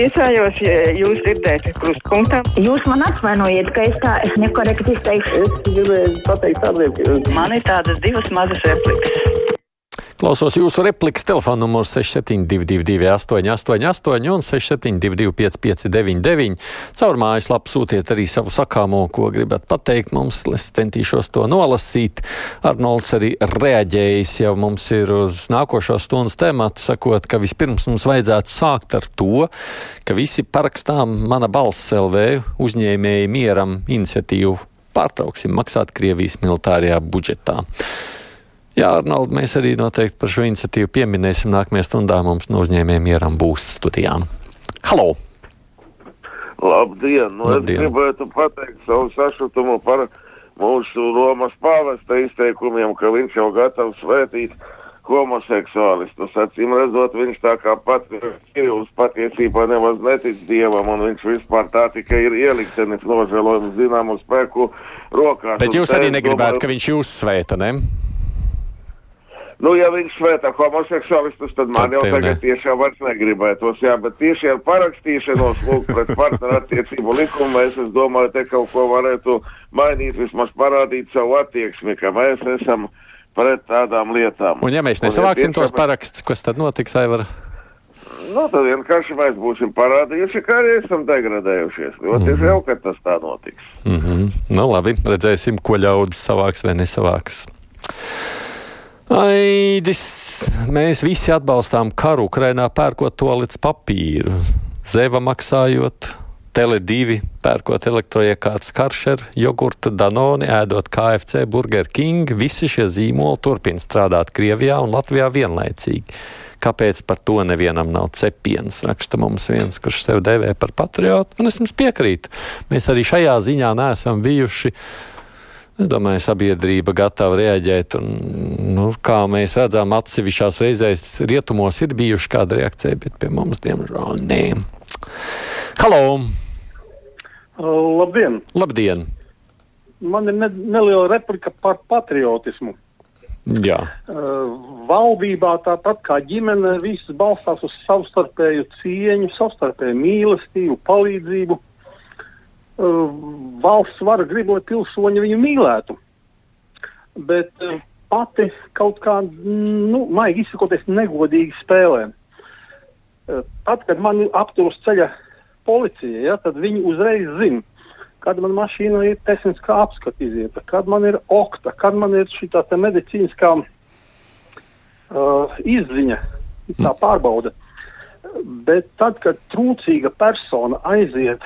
priecājos, ja jūs dzirdēt krustpunktā. Jūs man atvainojiet, ka es tā es nekorekti izteikšu. Es gribēju pateikt tādiem, ka Man ir tādas divas mazas replikas. Klausos jūsu replikas telefona numurs 6722, 888, un 672, 559, caur mājaslapu sūtiet arī savu sakāmo, ko gribat pateikt mums. Es centīšos to nolasīt. Arnolds arī reaģējis jau mums ir uz nākošo stundas tematu, sakot, ka vispirms mums vajadzētu sākt ar to, ka visi parakstām mana balss LV uzņēmēji mieram iniciatīvu pārtrauksim maksāt Krievijas militārajā budžetā. Jā, Arnold, mēs arī noteikti par šo iniciatīvu pieminēsim nākamajā stundā. Mums no uzņēmējiem mieram būs studijām. Halo! Labdien! Nu, Labdien. Es gribētu pateikt savu sašutumu par mūsu Romas pāvesta izteikumiem, ka viņš jau gatavs svētīt homoseksuālistus. Acīm redzot, viņš tā kā Kirillis patiesībā nemaz netic dievam, un viņš vispār tā tikai ir ieliktenis nožēlojums zināmu spēku rokās. Bet jūs arī negribētu, domāju- ka viņš jūs svēta, ne? Nu, ja viņš svētā homoseksuālistus, tad man Tad jau tagad ne. tiešām vairs negribētos. Jā, bet tieši ar parakstīšanos lūk, pret partnerattiecību likumu mēs, es domāju, te kaut ko varētu mainīt, vismaz parādīt savu attieksmi, ka mēs esam pret tādām lietām. Un ja mēs Un, nesavāksim tiešām- tos parakstus, kas tad notiks, Aivar? Nu, tad vienkārši mēs būsim parādījuši, ka arī esam degradējušies. Ļoti mm -hmm. žēl, ka tas tā notiks. Mm -hmm. Nu, labi, redzēsim, ko ļaudis savāks vai nesavāks. Aidis, mēs visi atbalstām karu Ukrainā, pērkot to līdz papīru, zeva maksājot, Tele2, pērkot elektroiekārtas karšeru, jogurtu, danoni, ēdot KFC, Burger King. Visi šie zīmoli turpina strādāt Krievijā un Latvijā vienlaicīgi. Kāpēc par to nevienam nav cepienas? Raksta mums viens, kurš sev devē par patriotu. Un es jums piekrītu. Mēs arī šajā ziņā neesam bijuši. Es domāju, sabiedrība gatava reaģēt. Un, nu, kā mēs redzam, atsevišķās reizēs rietumos ir bijuši kāda reakcija, bet pie mums, diemžēl, nē. Halo! Labdien! Labdien! Man ir ne, neliela replika par patriotismu. Jā, Uh, valdībā tāpat kā ģimene, visas balstās uz savstarpēju cieņu, savstarpēju mīlestību, palīdzību. Valsts vara grib, lai pilsoņi viņu mīlētu. Bet pati kaut kā, nu, maigi izsakoties, negodīgi spēlē. Tad, kad man aptur uz ceļa policija, ja, tad viņi uzreiz zina, kad man mašīnā ir tehniskā apskata izieta, kad man ir okta, kad man ir šī tā medicīniskā uh, izziņa, tā pārbauda. Bet tad, kad trūcīga persona aiziet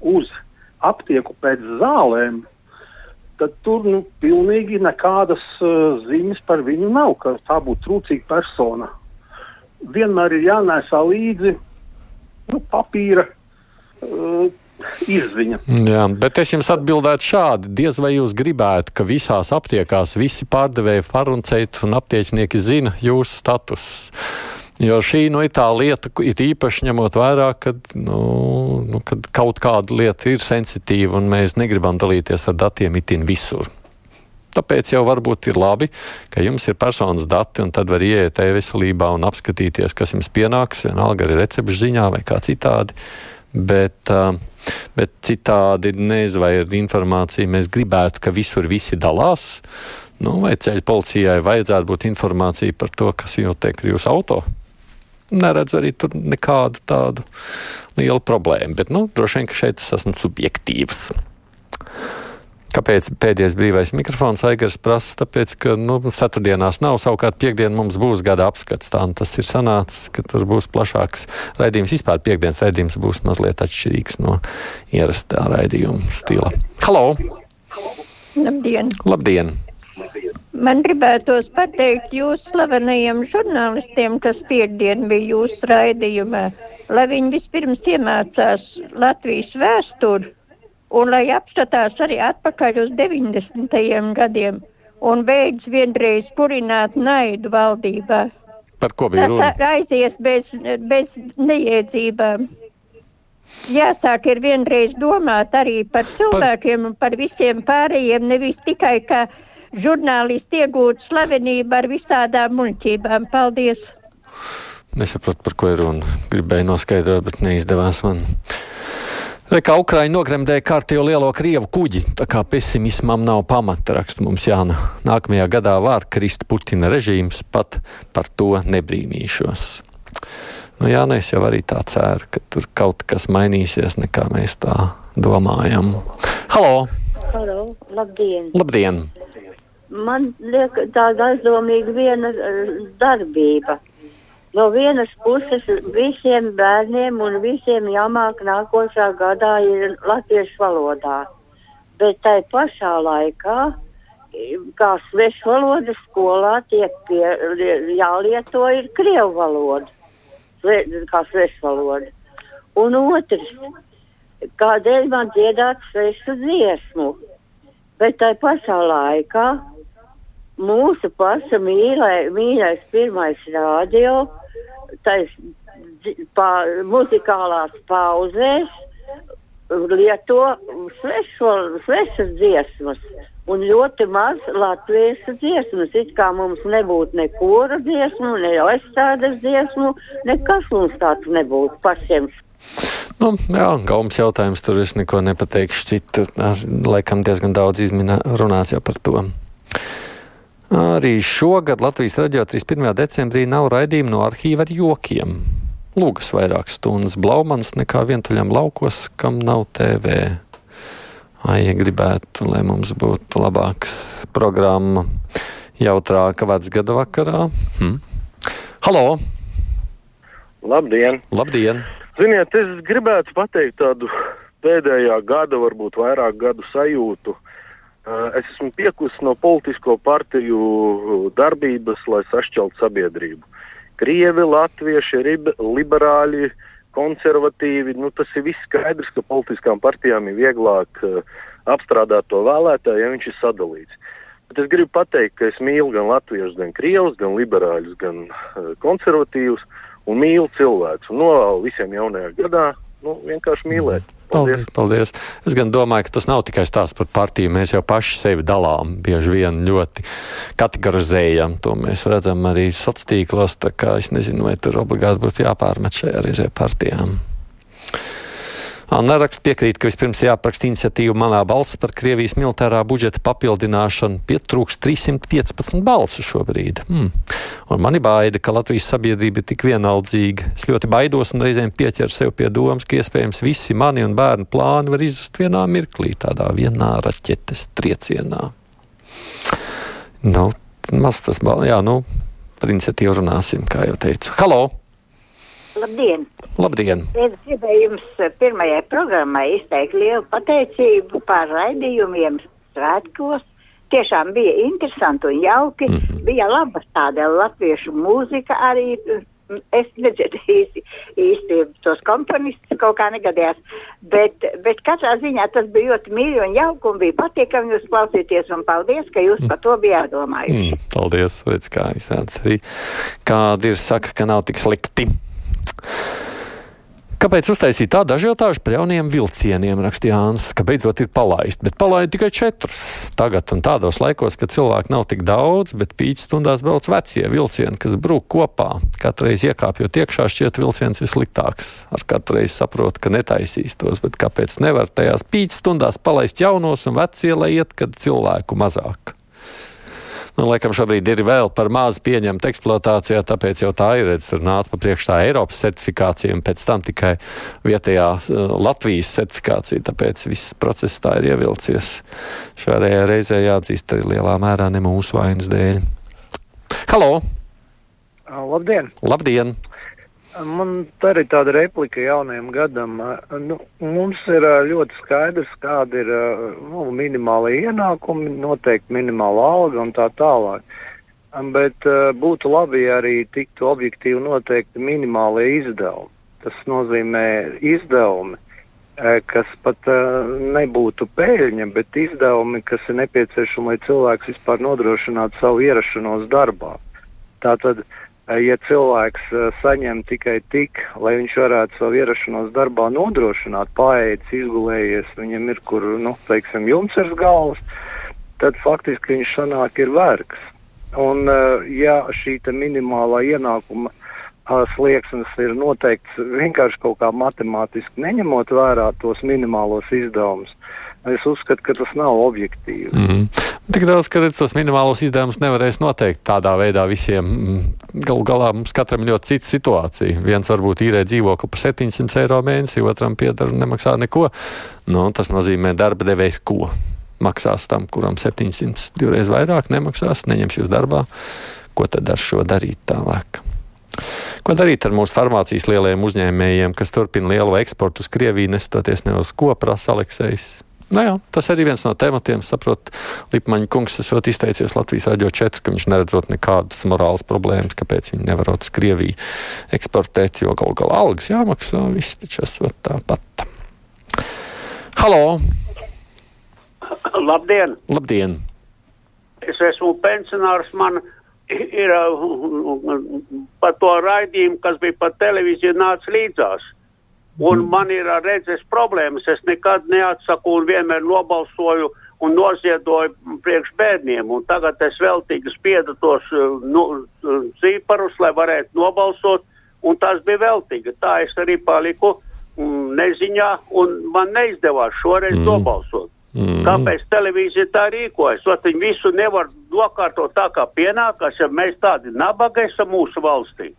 uz aptieku pēc zālēm, tad tur nu, pilnīgi nekādas uh, zīmes par viņu nav, ka tā būtu trūcīga persona. Vienmēr ir jānēsā līdzi nu, papīra uh, izziņa. jā, bet es jums atbildētu šādi. Diez vai jūs gribētu, ka visās aptiekās visi pārdevēji, farmaceiti un aptieknieki zina jūsu statusu. Jo šī nu, ir tā lieta, ir īpaši ņemot vērā, ka nu, nu, kad kaut kāda lieta ir sensitīva un mēs negribam dalīties ar datiem itin visur. Tāpēc jau varbūt ir labi, ka jums ir personas dati, un tad var ieiet e-veselībā un apskatīties, kas jums pienāks, vienalga arī recepšu ziņā vai kā citādi. Bet, bet citādi nezinu, vai ir informācija, mēs gribētu, ka visur visi dalās. Nu, vai ceļu policijai vajadzētu būt informācija par to, kas notiek ar jūsu auto? Neredzu arī tur nekādu tādu lielu problēmu, bet nu, droši vien, ka šeit es esmu subjektīvs. Kāpēc pēdējais brīvais mikrofons Aigars prasa? Tāpēc, ka nu, ceturtdienās nav, savukārt piekdien mums būs gada apskats. Tā tas ir sanācis, ka tur būs plašāks raidījums. Vispār piekdienas raidījums būs mazliet atšķirīgs no ierastā raidījuma stila. Halo! Labdien! Labdien! Man gribētos pateikt jūsu slavenajiem žurnālistiem, kas piekdien bija jūsu raidījumā, lai viņi vispirms iemācās Latvijas vēsturi un lai apskatās arī atpakaļ uz 90. gadiem un beidz vienreiz purināt naidu valdībā. Par ko bija Tas runa? aizies bez, bez neiedzībām. Jāsāk ir vienreiz domāt arī par cilvēkiem un par visiem pārējiem, nevis tikai kā žurnālisti iegūt slavenību ar visādām muļķībām. Paldies! Nesapratu, par ko ir runa. Gribēju noskaidrot, bet neizdevās man. Kā Ukraiņa nogremdēja kārtējo lielo Krievu kuģi, tā kā pesimismam nav pamata, raksta mums Jāna. Nākamajā gadā var krist Putina režīms, pat par to nebrīnīšos. Nu, jā, es jau arī tā ceru, ka tur kaut kas mainīsies, nekā mēs tā domājam. Halo! Halo, labdien! Labdien! Man liekas, tāda aizdomīga viena eh, darbība. No vienas puses, visiem bērniem un visiem jāmāk nākošā gadā ir latviešu valodā. Bet tai pašā laikā, kā svešvalodas skolā, tiek pie, jālieto ir krievu valoda, kā svešvaloda. Un otrs, kādēļ man dziedāt svešu dziesmu, bet tai pašā laikā mūsu paša mīlē, mīļais pirmais rādio, tais pa, muzikālās pauzēs lieto svešo, svešas dziesmas. Un ļoti maz latviešu dziesmas. It kā mums nebūtu ne kora dziesmu, ne aizstādes dziesmu, nekas mums tāds nebūtu pašiem. Nu, jā, gaums jautājums, tur es neko nepateikšu citu. Laikam diezgan daudz izminē, runāts jau par to. Arī šogad Latvijas raidījā 31. decembrī nav raidījumu no arhīva ar jokiem. Lūgas vairākas stundas blaumans nekā vientuļam laukos, kam nav TV. Ai, ja gribētu, lai mums būtu labāks programma, jautrāka vecgada vakarā. Hm. Halo! Labdien! Labdien! Ziniet, es gribētu pateikt tādu pēdējā gada, varbūt vairāk gadu sajūtu. Uh, es esmu piekusis no politisko partiju darbības, lai sašķeltu sabiedrību. Krievi, latvieši, liberāļi, konservatīvi. Nu, tas ir viss skaidrs, ka politiskām partijām ir vieglāk uh, apstrādāt to vēlētāju, ja viņš ir sadalīts. Bet es gribu pateikt, ka es mīlu gan latviešus, gan krievus, gan liberāļus, gan uh, konservatīvus un mīlu cilvēkus. Novēlu visiem jaunajā gadā nu, vienkārši mīlēt. Mm. Paldies. Paldies. Es gan domāju, ka tas nav tikai stāsts par partiju. Mēs jau paši sevi dalām, bieži vien ļoti kategorizējam. To mēs redzam arī sociālos tīklos. Es nezinu, vai tur obligāti būtu jāpārmet šajā reizē partijām. Neraksts piekrīt, ka vispirms jāapraksta iniciatīva Manā balss par Krievijas militārā budžeta papildināšanu. Pietrūks 315 balsu šobrīd. Hmm. Un mani baida, ka Latvijas sabiedrība ir tik vienaldzīga. Es ļoti baidos un reizēm pieķeru sev pie domas, ka iespējams visi mani un bērnu plāni var izzust vienā mirklī, tādā vienā raķetes triecienā. Nu, maz tas, jā, nu, par iniciatīvu runāsim, kā jau teicu. Halo! Labdien! Labdien. Es gribēju jums eh, pirmajai programmai izteikt lielu pateicību par raidījumiem svētkos. Tiešām bija interesanti un jauki. Mm -hmm. Bija laba tāda latviešu mūzika arī. Es nedzirdēju īsti, īsti tos komponistus, kaut kā negadījās. Bet, bet katrā ziņā tas bija ļoti mīļi un jauki un bija patīkami jūs klausīties. Un paldies, ka jūs mm. par to bijāt domājuši. Mm, paldies, redz, kā izrādās arī. Kādi ir saka, ka nav tik slikti. Kāpēc uztaisīt tādu ažiotāžu par jauniem vilcieniem, rakstīja Jānis, ka beidzot ir palaisti, bet palaida tikai četrus. Tagad un tādos laikos, kad cilvēku nav tik daudz, bet pīķis stundās brauc vecie vilcieni, kas brūk kopā. Katru reizi iekāpjot iekšā, šķiet vilciens ir sliktāks. Ar katru reizi saprot, ka netaisīs tos, bet kāpēc nevar tajās pīķis stundās palaist jaunos un vecie, lai iet, kad cilvēku mazāk? Nu, laikam šobrīd ir vēl par maz pieņemta eksploatācijā, tāpēc jau tā ir. Redz, tur nāca pa priekš tā Eiropas certifikācija un pēc tam tikai vietējā uh, Latvijas certifikācija. Tāpēc viss process tā ir ievilcies. Šajā reizē jāatzīst arī lielā mērā ne mūsu vainas dēļ. Halo! Labdien! Labdien! Man arī tāda replika jaunajam gadam. Nu, mums ir ļoti skaidrs, kāda ir nu, minimāla ienākuma, noteikti minimāla alga un tā tālāk. Bet būtu labi, ja arī tiktu objektīvi noteikti minimālie izdevumi. Tas nozīmē izdevumi, kas pat nebūtu peļņa, bet izdevumi, kas ir nepieciešami, lai cilvēks vispār nodrošinātu savu ierašanos darbā. Tātad uh, ja cilvēks eh, saņem tikai tik, lai viņš varētu savu ierašanos darbā nodrošināt, paēdis, izgulējies, viņam ir kur, nu, teiksim, jums ir galvas, tad faktiski viņš sanāk ir vergs. Un, eh, ja šī minimālā ienākuma slieksnis ir noteikts vienkārši kaut kā matemātiski neņemot vērā tos minimālos izdevumus. Es uzskatu, ka tas nav objektīvi. Mm. Tik daudz, ka tos minimālos izdevumus nevarēs noteikt tādā veidā visiem. Galu galā mums katram ir ļoti cita situācija. Viens varbūt īrē dzīvokli par 700 eiro mēnesī, otram pieder un nemaksā neko. Nu, tas nozīmē darba devējs ko? Maksās tam, kuram 700 divreiz vairāk nemaksās, neņems jūs darbā. Ko tad ar šo darīt tālāk? Ko darīt ar mūsu farmācijas lielajiem uzņēmējiem, kas turpina lielu eksportu uz Krieviju, nestoties ne uz ko prasa Aleksējs? Nu jā, tas arī viens no tematiem. Saprot, Lipmaņa kungs esot izteicies Latvijas radio 4, ka viņš neredzot nekādas morālas problēmas, kāpēc viņi nevarot uz Krieviju eksportēt, jo gal galā algas jāmaksā, viss taču esot tāpat. Halo! Labdien! Labdien! Es esmu pensionārs, man ir par to raidījumu, kas bija pa televīziju, nāca līdzās. Un man ir redzes problēmas. Es nekad neatsaku un vienmēr nobalsoju un noziedoju priekš bērniem. Un tagad es veltīgi spiedu tos nu, zīparus, lai varētu nobalsot. Un tas bija veltīgi. Tā es arī paliku neziņā un man neizdevās šoreiz mm. nobalsot. Mm. Kāpēc televīzija tā rīkojas? Viņi visu nevar nokārtot tā, kā pienākas, ja mēs tādi nabaga esam mūsu valstī.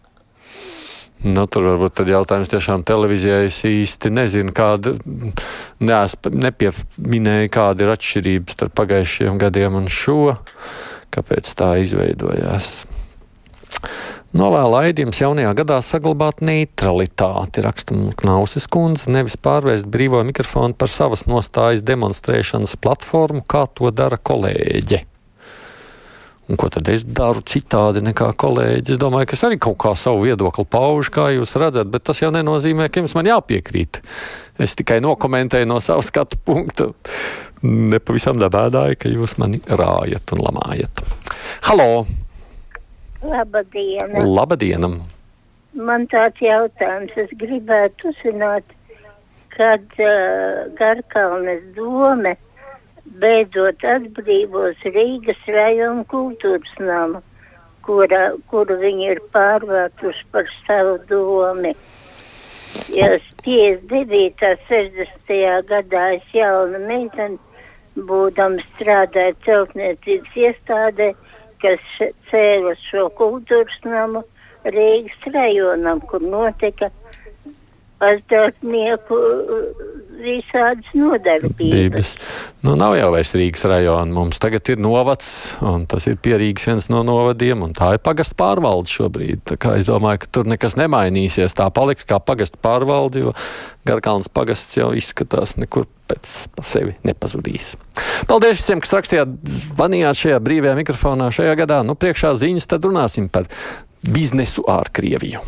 Nu, tur varbūt tad jautājums tiešām televīzijai es īsti nezinu, kāda, nepieminēja, kāda ir atšķirības starp pagājušajiem gadiem un šo, kāpēc tā izveidojās. Novēl Aidījums jaunajā gadā saglabāt neutralitāti, raksta Knausis kundze, nevis pārvērst brīvo mikrofonu par savas nostājas demonstrēšanas platformu, kā to dara kolēģe. Un ko tad es daru citādi nekā kolēģi? Es domāju, ka es arī kaut kā savu viedokli paužu, kā jūs redzat, bet tas jau nenozīmē, ka jums man jāpiekrīt. Es tikai nokomentēju no savas skatu punkta. Nepavisam dabēdāju, ka jūs mani rājat un lamājat. Halo! Labdien! Labdien! Man tāds jautājums, es gribētu uzzināt, kad uh, Garkalnes dome beidzot atbrīvos Rīgas rajona kultūras namu, kura, kuru viņi ir pārvērtuši par savu domu. Ja 59. un 60. gadā es jaunu meiteni, būdama strādāju celtniecības iestādē, kas cēla šo kultūras namu Rīgas rajonam, kur notika aizdarbinieku visādas nodarbības. Nu, nav jau vairs Rīgas rajona. Mums tagad ir novads, un tas ir pierīgs viens no novadiem, un tā ir pagasta pārvalde šobrīd. Es domāju, ka tur nekas nemainīsies. Tā paliks kā pagasta pārvalde, jo Garkalns pagasts jau izskatās nekur pēc sevi nepazudīs. Paldies visiem, kas rakstījāt, zvanījāt šajā brīvajā mikrofonā šajā gadā. Nu, priekšā ziņas, tad runāsim par biznesu ār Krieviju.